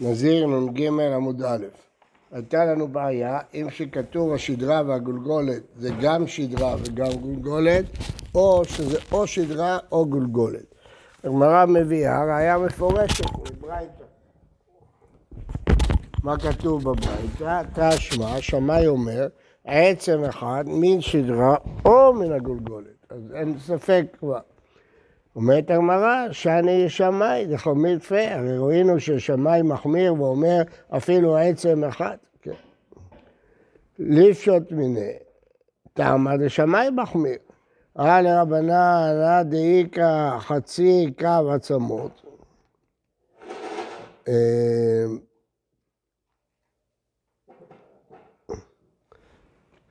נזיר נ"ג עמוד א', הייתה לנו בעיה אם שכתוב השדרה והגולגולת זה גם שדרה וגם גולגולת, או שזה או שדרה או גולגולת. הגמרא מביאה ראיה מפורשת מברייתא. מה כתוב בברייתא? תשמע, שמאי אומר, עצם אחד מן שדרה או מן הגולגולת. אז אין ספק כבר. אומרת הגמרא, שאני שמאי, חומר תפה, הרי ראינו ששמאי מחמיר ואומר אפילו עצם אחד. כן. לפשוט מיני, תמה דשמאי מחמיר. ראה לרבנן, ראה דאיכא חצי קו עצמות. אה,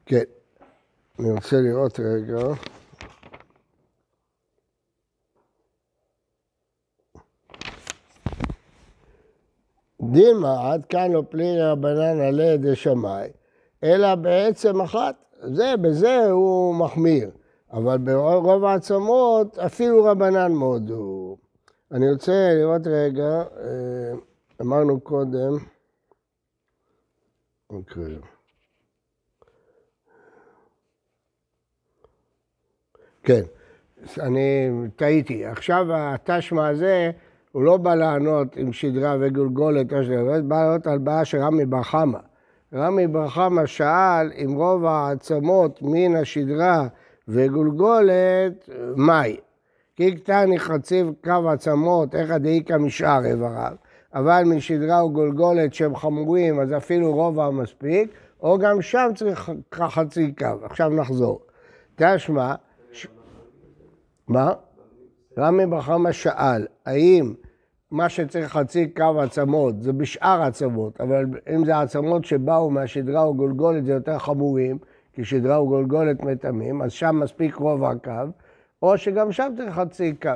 כן, אני רוצה לראות רגע. דימה, עד כאן לא פלי רבנן עלי ידי שמאי, אלא בעצם אחת. זה, בזה הוא מחמיר. אבל ברוב העצמות אפילו רבנן מאוד הוא. אני רוצה לראות רגע, אה, אמרנו קודם, אוקיי. כן, אני טעיתי. עכשיו התשמע הזה הוא לא בא לענות עם שדרה וגולגולת, הוא בא לענות על בעיה של רמי בר חמא. רמי בר חמא שאל אם רוב העצמות מן השדרה וגולגולת, מהי? כי קטני חציב קו עצמות, איך דאיכא משאר איבריו, אבל משדרה וגולגולת שהם חמורים, אז אפילו רובע מספיק, או גם שם צריך חצי קו. עכשיו נחזור. תשמע. מה? רמי בר חמא שאל, האם מה שצריך חצי קו עצמות זה בשאר עצמות, אבל אם זה עצמות שבאו מהשדרה וגולגולת זה יותר חמורים, כי שדרה וגולגולת מטמאים, אז שם מספיק רוב הקו, או שגם שם צריך חצי קו.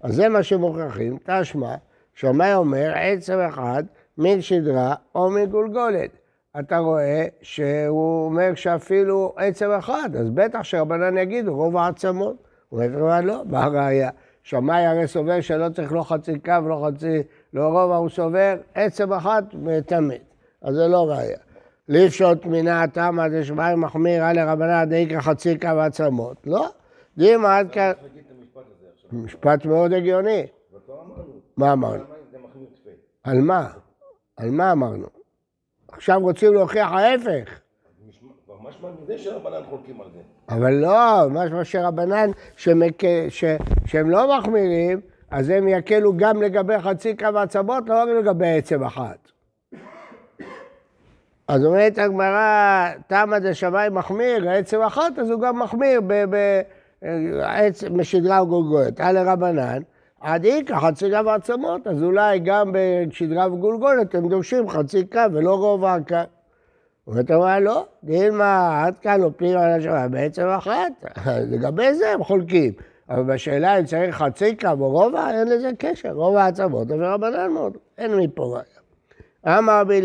אז זה מה שמוכרחים, תשמע, שמאי אומר עצם אחד מן שדרה או מגולגולת. אתה רואה שהוא אומר שאפילו עצם אחד, אז בטח שרבנן יגידו רוב העצמות. הוא אומר, לא, מה הראייה? שמאי הרי סובר שלא צריך לא חצי קו, לא חצי, לא רובע, הוא סובר עצם אחת מטמאת. אז זה לא ראייה. לפשוט מינה תמא דשמאי מחמיר על רבנן דאיקרא חצי קו עצמות. לא, דימה עד כאן... משפט מאוד הגיוני. מה אמרנו? על מה? על מה אמרנו? עכשיו רוצים להוכיח ההפך. חולקים על זה. אבל לא, משמע שרבנן שהם לא מחמירים, אז הם יקלו גם לגבי חצי קו עצמות, לא רק לגבי עצם אחת. אז אומרת הגמרא, תמא דשמאי מחמיר, עצם אחת, אז הוא גם מחמיר בשדרה וגולגולת. על רבנן, עד איכא חצי קו עצמות, אז אולי גם בשדרה וגולגולת הם דורשים חצי קו ולא רוב הקו. אומרת הגמרא, לא, דילמה עד כאן לא פנימה על השמיים, בעצם אחת, לגבי זה הם חולקים. אבל בשאלה אם צריך חצי קו או רובע, אין לזה קשר, רובע העצמות, אבל רבנן מאוד, אין מפה ראיה. אמר רבי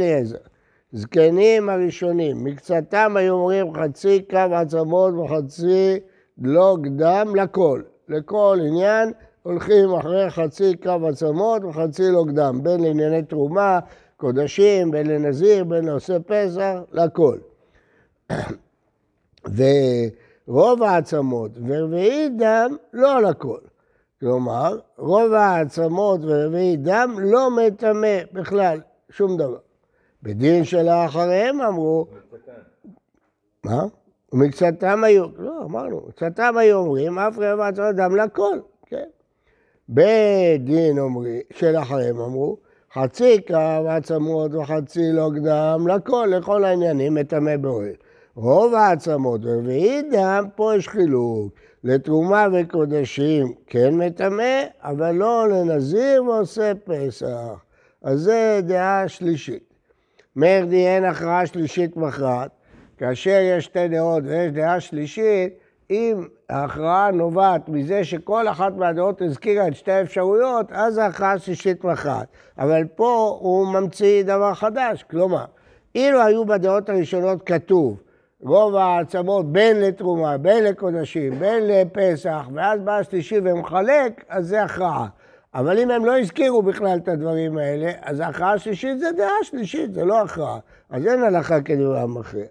זקנים הראשונים, מקצתם היו אומרים חצי קו עצמות וחצי דלוג דם לכל. לכל עניין הולכים אחרי חצי קו עצמות וחצי לוג דם, בין לענייני תרומה, קודשים, בין לנזיר, בין לעושה פסח, לכל. ורוב העצמות ורביעי דם לא לכל. כלומר, רוב העצמות ורביעי דם לא מטמא בכלל, שום דבר. בדין שלאחריהם אמרו... מה? ומקצתם היו, לא, אמרנו, מקצתם היו אומרים, אף רבע עצמות דם לכל, כן. בדין אומרים, שלאחריהם אמרו, חצי קו עצמות וחצי לא לכל, לכל העניינים מטמא באוהל. רוב העצמות ורביעי דם, פה יש חילוק. לתרומה וקודשים כן מטמא, אבל לא לנזיר ועושה פסח. אז זה דעה שלישית. מרדי אין הכרעה שלישית מכרעת. כאשר יש שתי דעות ויש דעה שלישית, אם ההכרעה נובעת מזה שכל אחת מהדעות הזכירה את שתי האפשרויות, אז ההכרעה שלישית מכרעת. אבל פה הוא ממציא דבר חדש, כלומר, אילו היו בדעות הראשונות כתוב רוב העצמות בין לתרומה, בין לקודשים, בין לפסח, ואז בא השלישי ומחלק, אז זה הכרעה. אבל אם הם לא הזכירו בכלל את הדברים האלה, אז ההכרעה השלישית זה דעה שלישית, זה לא הכרעה. אז אין הלכה כדברי המכריע.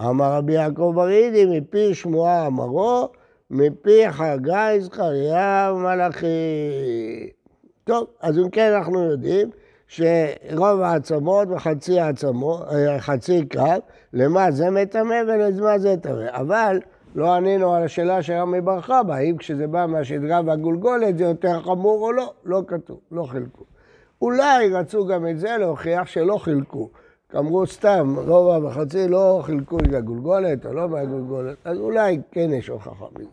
אמר רבי יעקב ברידי, מפי שמועה אמרו, מפי חגי זכריה ומלאכי. טוב, אז אם כן אנחנו יודעים שרוב העצמות וחצי העצמות, אה, חצי קו, למה זה מטמא ולמה זה טמא. אבל לא ענינו על השאלה של רמי בר חבא, האם כשזה בא מהשדרה והגולגולת זה יותר חמור או לא, לא כתוב, לא חילקו. אולי רצו גם את זה להוכיח שלא חילקו. אמרו סתם, רובע וחצי לא חילקו את הגולגולת או לא מהגולגולת, אז אולי כן יש הוכחה מזה.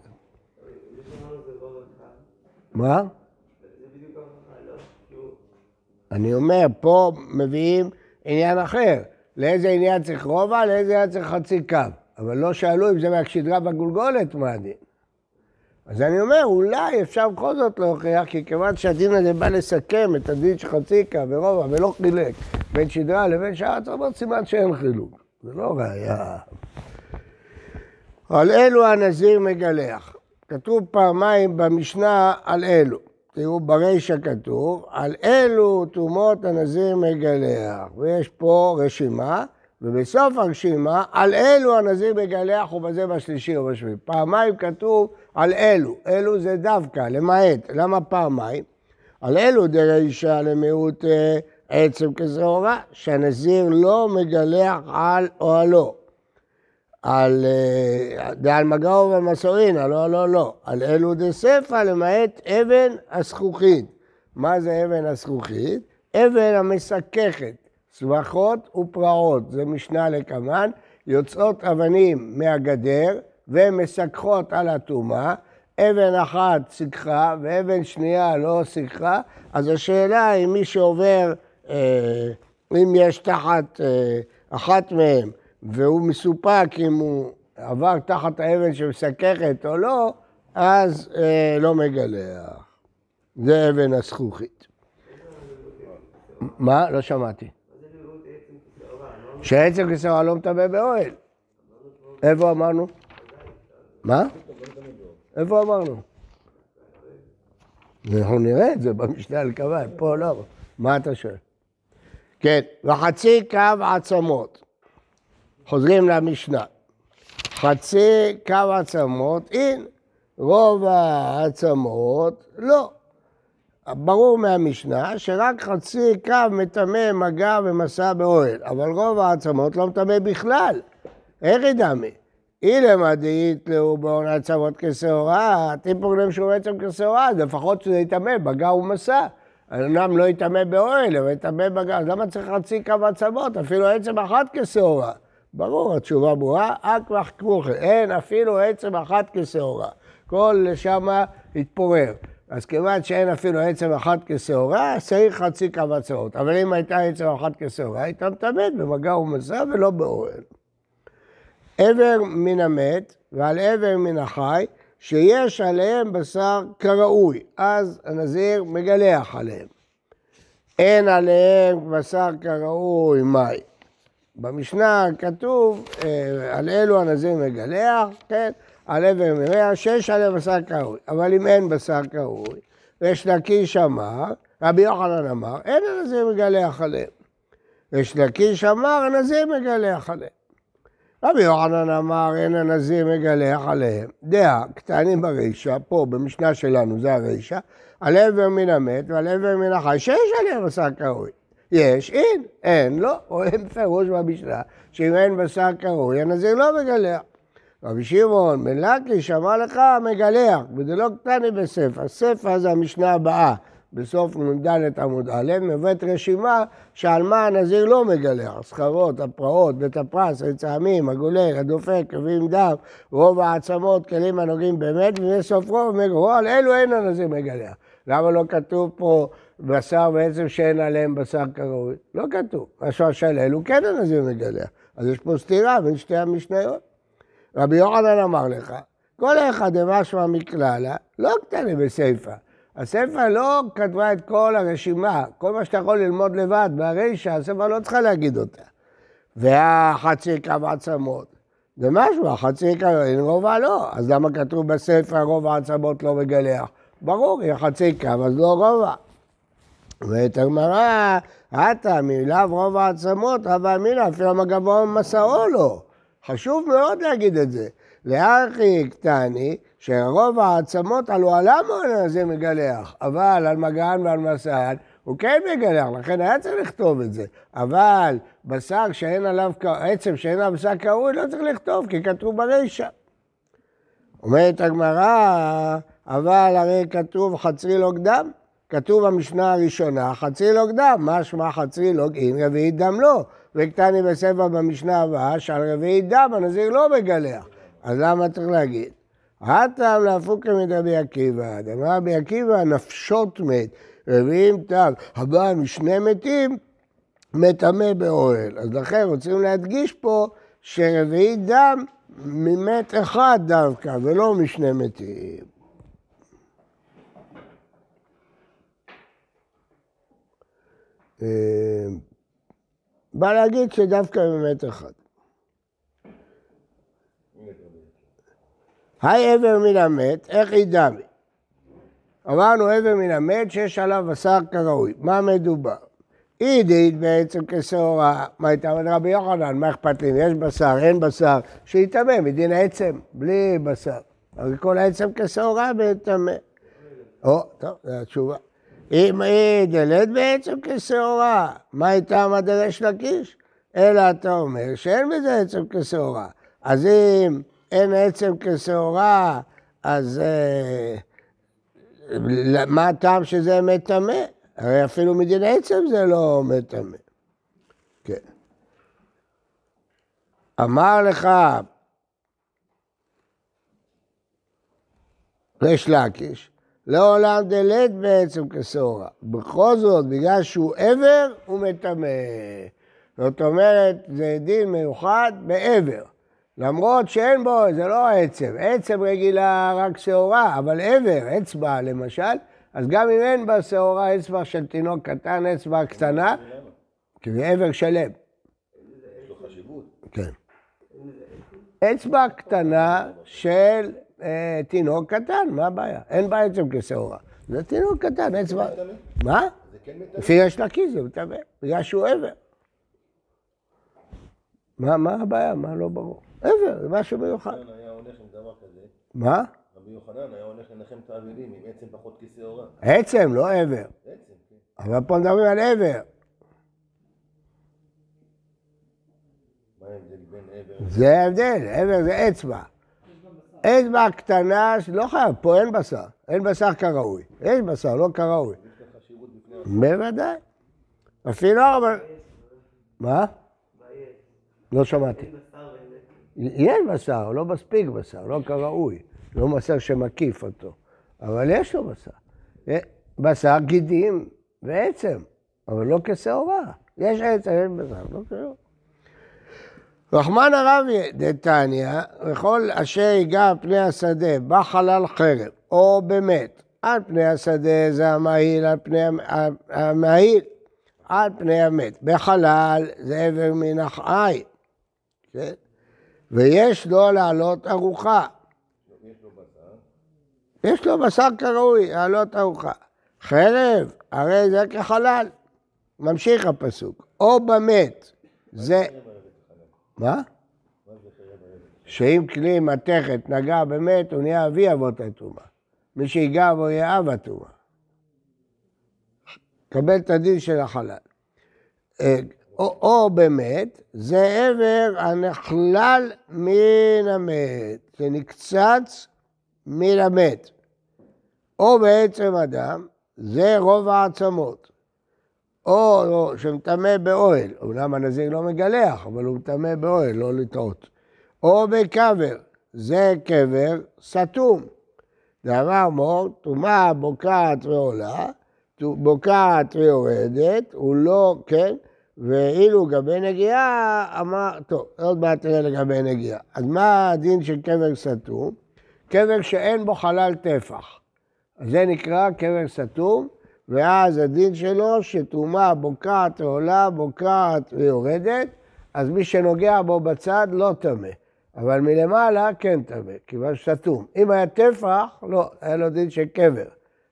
מה? אני אומר, פה מביאים עניין אחר. לאיזה עניין צריך רובע, לאיזה עניין צריך חצי קו. אבל לא שאלו אם זה מהשדרה בגולגולת, מה הדין. אז אני אומר, אולי אפשר בכל זאת להוכיח, כי כיוון שהדין הזה בא לסכם את הדין של חצי קו ורובע ולא חילק בין שדרה לבין שאר הצרבות, סימן שאין חילוק. זה לא ראייה. על אלו הנזיר מגלח. כתוב פעמיים במשנה על אלו. תראו, ברישא כתוב, על אלו תרומות הנזיר מגלח. ויש פה רשימה, ובסוף הרשימה, על אלו הנזיר מגלח ובזה בשלישי או בשביעי. פעמיים כתוב על אלו. אלו זה דווקא, למעט. למה פעמיים? על אלו דרישא למיעוט אה, עצם כזרעורה, שהנזיר לא מגלח על אוהלו. על אה, דעל מגעו ומסורינה, לא, לא, לא. על אלו דספא למעט אבן הזכוכית. מה זה אבן הזכוכית? אבן המסככת, צווחות ופרעות. זה משנה לקמן. יוצאות אבנים מהגדר ומסככות על הטומאה. אבן אחת סיככה ואבן שנייה לא סיככה, אז השאלה היא מי שעובר, אה, אם יש תחת אה, אחת מהן והוא מסופק אם הוא עבר תחת האבן שמסככת או לא, אז אה, לא מגלח. זה אבן הזכוכית. מה? לא שמעתי. שעצם כשעורה לא מטמא באוהל. איפה אמרנו? מה? איפה אמרנו? אנחנו נראה את זה במשנה על קוואי, פה לא. מה אתה שואל? כן, וחצי קו עצמות. חוזרים למשנה. חצי קו עצמות, אין. רוב העצמות, לא. ברור מהמשנה שרק חצי קו מטמא מגע ומסע באוהל, אבל רוב העצמות לא מטמא בכלל. איך ידמה? אילמה דאית לו בעון עצמות כשעורה, טיפור להם שהוא עצם כשעורה, אז לפחות שזה יטמא בגע ומסע. אמנם לא יטמא באוהל, אבל יטמא בגע, אז למה צריך חצי קו עצמות? אפילו עצם אחת כשעורה. ברור, התשובה ברורה, אקמח כמוכן, אין אפילו עצם אחת כשעורה. כל שמה התפורר. אז כיוון שאין אפילו עצם אחת כשעורה, צריך חצי קו עצמות. אבל אם הייתה עצם אחת כשעורה, הייתה מטמאת במגע ומסע ולא באוהל. עבר מן המת ועל עבר מן החי, שיש עליהם בשר כראוי, אז הנזיר מגלח עליהם. אין עליהם בשר כראוי מים. במשנה כתוב, אה, על אלו הנזיר מגלח, כן, על עבר מרע, שיש עליהם בשר כראוי. אבל אם אין בשר כראוי, יש לקיש אמר, רבי יוחנן אמר, אין הנזיר מגלח עליהם. יש לקיש אמר, הנזיר מגלח עליהם. רבי יוחנן אמר, אין הנזיר מגלח עליהם. דעה, קטנים ברישא, פה במשנה שלנו, זה הרישא, על עבר מן המת ועל עבר מן החי, שיש עליהם בשר כראוי. יש, אין, אין, לא, רואים פירוש במשנה, שאם אין בשר קרוי, הנזיר לא מגלח. רבי שמעון בן לקיש אמר לך מגלח, וזה לא קטני בספר, ספר זה המשנה הבאה, בסוף נ"ד עמוד א', מבית רשימה שעל מה הנזיר לא מגלח, סחרות, הפרעות, בית הפרס, עץ העמים, הגולל, הדופק, קווים דם, רוב העצמות, כלים הנוגעים באמת, ובסוף רוב מגלח, על אלו אין הנזיר מגלח. למה לא כתוב פה בשר בעצם שאין עליהם בשר כראוי? לא כתוב. משהו של אלו כן הנזיר מגלח. אז יש פה סתירה בין שתי המשניות. רבי יוחנן אמר לך, כל אחד דמשמע מכללה, לא קטנה בסיפא. הספר לא כתבה את כל הרשימה, כל מה שאתה יכול ללמוד לבד מהרישא, הספר לא צריכה להגיד אותה. והחצי קו עצמות. זה משהו, החצי קו, רובע לא. אז למה כתוב בספר רוב העצמות לא מגלח? ברור, היא חצי קו, אז לא רובע. אומרת הגמרא, עתה מלאו רוב העצמות, רבה אמינא, אפילו המגבו מסעו לו. חשוב מאוד להגיד את זה. לארכי קטני, שרוב העצמות עלו על המון הזה מגלח, אבל על מגן ועל מסען הוא כן מגלח, לכן היה צריך לכתוב את זה. אבל בשר שאין עליו, עצם שאין עליו בשר קרוי, לא צריך לכתוב, כי כתוב ברישא. אומרת הגמרא, אבל הרי כתוב חצרי לוג דם. כתוב במשנה הראשונה, חצרי לוג דם, משמע חצרי לוג אין, רביעית דם לא. וקטני בספר במשנה הבאה, שעל רביעית דם הנזיר לא מגלח. אז למה צריך להגיד? הטעם להפוקה מדרבי עקיבא, דמר רבי עקיבא נפשות מת, רביעים טעם, הבא משני מתים, מטמא באוהל. אז לכן רוצים להדגיש פה שרביעי דם ממת אחד דווקא, ולא משני מתים. אה, בא להגיד שדווקא ממת אחד. היי עבר מן המת, איך ידמי? אמרנו עבר מן המת שיש עליו בשר כראוי. מה מדובר? עידית בעצם כשעורה, מה הייתה אומרת רבי יוחנן, מה אכפת לי, יש בשר, אין בשר, שיטמא מדין העצם, בלי בשר. אבל כל העצם כשעורה מטמא. או, טוב, זו התשובה. אם היא דלת בעצם כשעורה, מה הייתה מדרש לקיש? אלא אתה אומר שאין בזה עצם כשעורה. אז אם אין עצם כשעורה, אז אה, מה הטעם שזה מטמא? הרי אפילו מדין עצם זה לא מטמא. כן. אמר לך ריש לקיש, לעולם דלת בעצם כשעורה. בכל זאת, בגלל שהוא עבר, הוא מטמא. זאת אומרת, זה דין מיוחד בעבר. למרות שאין בו, זה לא עצם, עצם רגילה רק שעורה, אבל עבר, אצבע למשל, אז גם אם אין בה שעורה, אצבע של תינוק קטן, אצבע קטנה, כי זה עבר שלם. כן. אצבע קטנה של אה, תינוק קטן, מה הבעיה? אין בה עצם כשעורה. זה תינוק קטן, אצבע... מה? זה כן. לפי יש לקיס זה מטמא, בגלל שהוא עבר. מה, מה הבעיה? מה לא ברור? עבר, זה משהו מיוחד. יוחנן היה הולך עם דבר כזה, מה? רבי יוחנן היה הולך לנחם את האבלים עם עצם פחות כשעורה. עצם, לא עבר. עצם, כן. אבל פה מדברים על עבר. מה ההבדל בין עבר? זה ההבדל, עבר זה אצבע. אצבע קטנה, לא חייב, פה אין בשר. אין בשר כראוי. יש בשר, לא כראוי. יש לה חשיבות בפני עצמה. בוודאי. אפילו אבל... מה? לא שמעתי. יש בשר, לא מספיק בשר, לא כראוי. לא בשר שמקיף אותו. אבל יש לו בשר. אה, בשר גידים ועצם, אבל לא כשעורה. יש עצם, יש בשר, לא כשעורה. רחמנא רבי דתניא, וכל אשר ייגע על פני השדה בחלל חרב או במת, על פני השדה זה המהיל, על פני המ- המהיל, על פני המת. בחלל זה עבר מן החי, כן? ויש לו לעלות ארוחה. יש לו בשר, כראוי, לעלות ארוחה. חרב, הרי זה כחלל. ממשיך הפסוק. או במת, זה... מה? שאם כלי מתכת נגע במת, הוא נהיה אבי אבות הטומאה. מי שיגע בו יהיה אב הטומאה. קבל את הדין של החלל. או, או במת, זה עבר הנכלל מן המת, שנקצץ מן המת. או בעצם אדם, זה רוב העצמות. או לא, שמטמא באוהל, אומנם הנזיר לא מגלח, אבל הוא מטמא באוהל, לא לטעות. או בקבר, זה קבר סתום. ואמר מור, טומאה בוקעת ועולה, בוקעת ויורדת, הוא לא, כן, ואילו לגבי נגיעה, אמר, טוב, עוד מעט תראה לגבי נגיעה. אז מה הדין של קבר סתום? קבר שאין בו חלל טפח. אז זה נקרא קבר סתום, ואז הדין שלו שטומאה בוקעת ועולה, בוקעת ויורדת, אז מי שנוגע בו בצד לא טמא, אבל מלמעלה כן טמא, כיוון שסתום. אם היה טפח, לא, היה לו דין של קבר,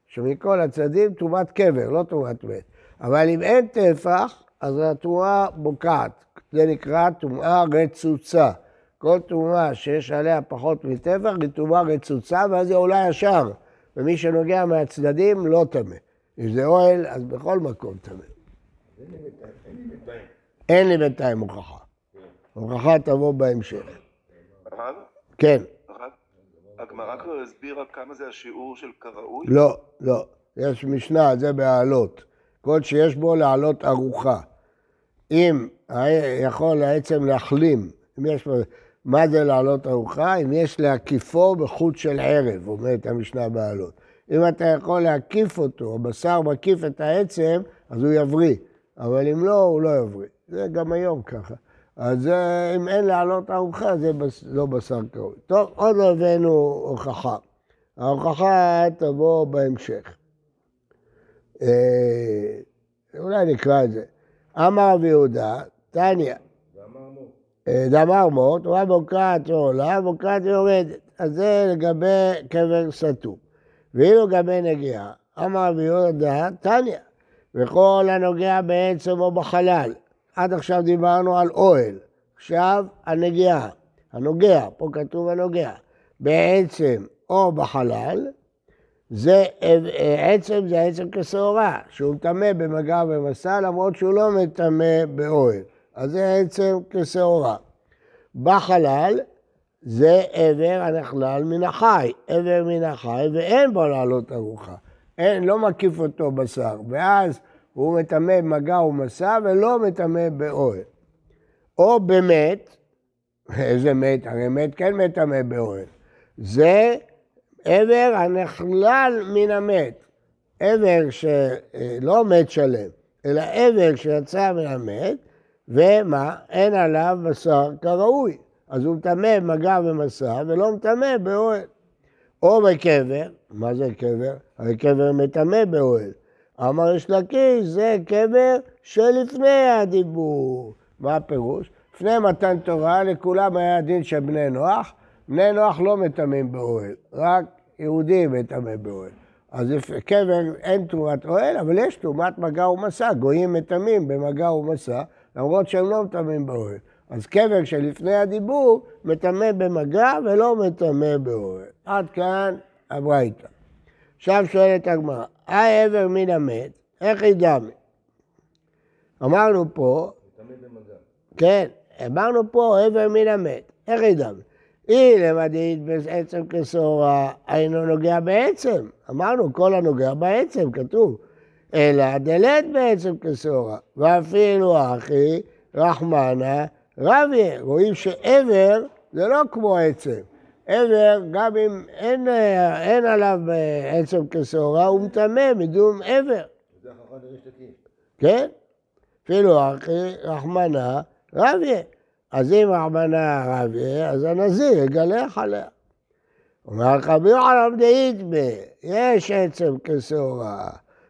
שמכל הצדדים טומאת קבר, לא טומאת מת. אבל אם אין טפח, אז התרומה בוקעת. זה נקרא טומאה רצוצה. כל טומאה שיש עליה פחות מטפח היא טומאה רצוצה, ואז היא עולה ישר. ומי שנוגע מהצדדים לא טמא. אם זה אוהל, אז בכל מקום טמא. אין לי בינתיים הוכחה. הוכחה תבוא בהמשך. כן. הגמרא כבר הסבירה כמה זה השיעור של כראוי? לא, לא. יש משנה, זה בהעלות. כל שיש בו להעלות ארוחה. אם יכול העצם להחלים, אם יש מה זה להעלות ארוחה? אם יש להקיפו בחוט של ערב, אומרת המשנה בהעלות. אם אתה יכול להקיף אותו, הבשר מקיף את העצם, אז הוא יבריא. אבל אם לא, הוא לא יבריא. זה גם היום ככה. אז אם אין לעלות ארוחה, זה לא בשר קרוי. טוב, עוד לא הבאנו הוכחה. ההוכחה תבוא בהמשך. אה, אולי נקרא את זה. אמר רבי יהודה, תניא. דמר מות, הוא בוקעת ועולה, בוקעת ויורדת. אז זה לגבי קבר סתום. ואילו לגבי נגיעה, אמר רבי יהודה, תניא. וכל הנוגע בעצם או בחלל. עד עכשיו דיברנו על אוהל, עכשיו הנגיעה, הנוגע, פה כתוב הנוגע, בעצם או בחלל, זה עצם זה עצם כשעורה, שהוא מטמא במגע ומסע, למרות שהוא לא מטמא באוהל. אז זה עצם כשעורה. בחלל זה עבר הנכלל מן החי, עבר מן החי, ואין בו לעלות ארוחה. אין, לא מקיף אותו בשר, ואז הוא מטמא במגע ומסע ולא מטמא באוהל. או במת, איזה מת? הרי מת כן מטמא באוהל. זה עבר הנכלל מן המת. עבר שלא מת שלם, אלא עבר שיצא מן המת, ומה? אין עליו בשר כראוי. אז הוא מטמא במגע ומסע ולא מטמא באוהל. או בקבר, מה זה קבר? הרי קבר מטמא באוהל. אמר יש לקיש, זה קבר שלפני הדיבור. מה הפירוש? לפני מתן תורה לכולם היה דין של בני נוח, בני נוח לא מטמאים באוהל, רק יהודים מטמא באוהל. אז קבר אין תרומת אוהל, אבל יש תרומת מגע ומסע, גויים מטמאים במגע ומסע, למרות שהם לא מטמאים באוהל. אז קבר שלפני הדיבור מטמא במגע ולא מטמא באוהל. עד כאן הברייתא. עכשיו שואלת הגמרא, היי עבר מן המת, איך ידמה? אמרנו פה, כן, אמרנו פה עבר מן המת, איך ידמה? אי למדית בעצם כשעורה, אינו נוגע בעצם. אמרנו, כל הנוגע בעצם, כתוב. אלא דלת בעצם כשעורה. ואפילו אחי, רחמנה, רביה. רואים שעבר זה לא כמו עצם. עבר, גם אם אין, אין עליו עצם כשעורה, הוא מטמא מדום עבר. כן? אפילו אחי, רחמנה, רביה. אז אם רחמנה רביה, אז הנזיר יגלח עליה. אומר רבי יוחנן דאית ב, יש עצם כשעורה,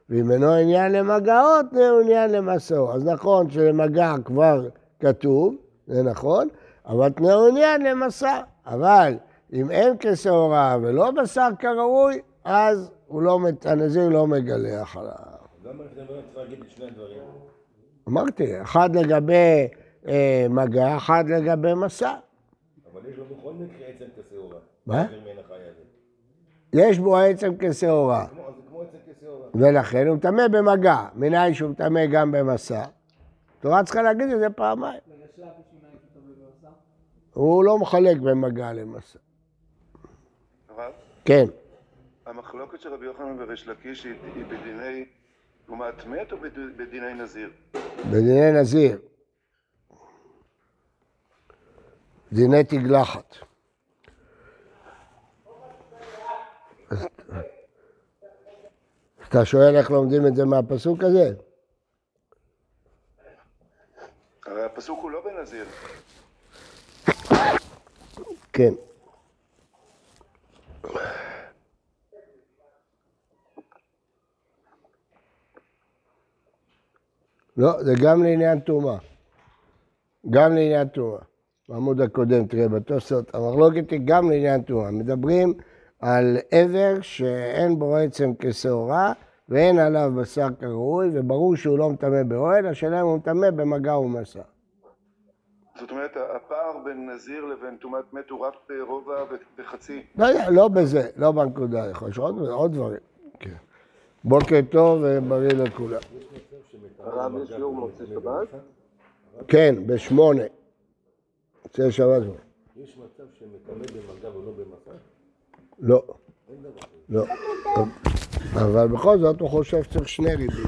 ואם אינו עניין למגעות, זה עניין למסור. אז נכון שלמגע כבר כתוב, זה נכון, אבל תנאו עניין למסע. אבל אם אין כשעורה ולא בשר כראוי, אז לא, הנזיר לא מגלח עליו. למה לפני דברים צריך להגיד את שני הדברים? אמרתי, אחד לגבי מגע, אחד לגבי מסע. אבל יש לו בכל מקרה עצם כשעורה. מה? יש בו עצם כשעורה. ולכן הוא מטמא במגע, מנין שהוא מטמא גם במסע. התורה צריכה להגיד את זה פעמיים. הוא לא מחלק בין מגע למסע. כן, המחלוקת של רבי יוחנן וריש לקיש היא בדיני טומאת מת או בד- בדיני נזיר? בדיני נזיר. דיני תגלחת. אתה שואל איך לומדים את זה מהפסוק הזה? הרי הפסוק הוא לא בנזיר. כן. לא, זה גם לעניין טומאה. גם לעניין טומאה. בעמוד הקודם, תראה, בתוספות, המחלוקת היא גם לעניין טומאה. מדברים על עבר שאין בו עצם כשעורה, ואין עליו בשר כראוי, וברור שהוא לא מטמא באוהל, השאלה אם הוא מטמא במגע ומסע. זאת אומרת, הפער בין נזיר לבין טומאת מת הוא רק ברובע וחצי. לא יודע, לא בזה, לא בנקודה, יכול להיות עוד, עוד דברים. כן. בוקר טוב ובריא לכולם. הרב יש שיעור מוצאי שבת? כן, בשמונה. מוצאי שבת. יש מצב שמטמא במגע ולא במסע? לא. לא. אבל בכל זאת הוא חושב שצריך שני ריבים.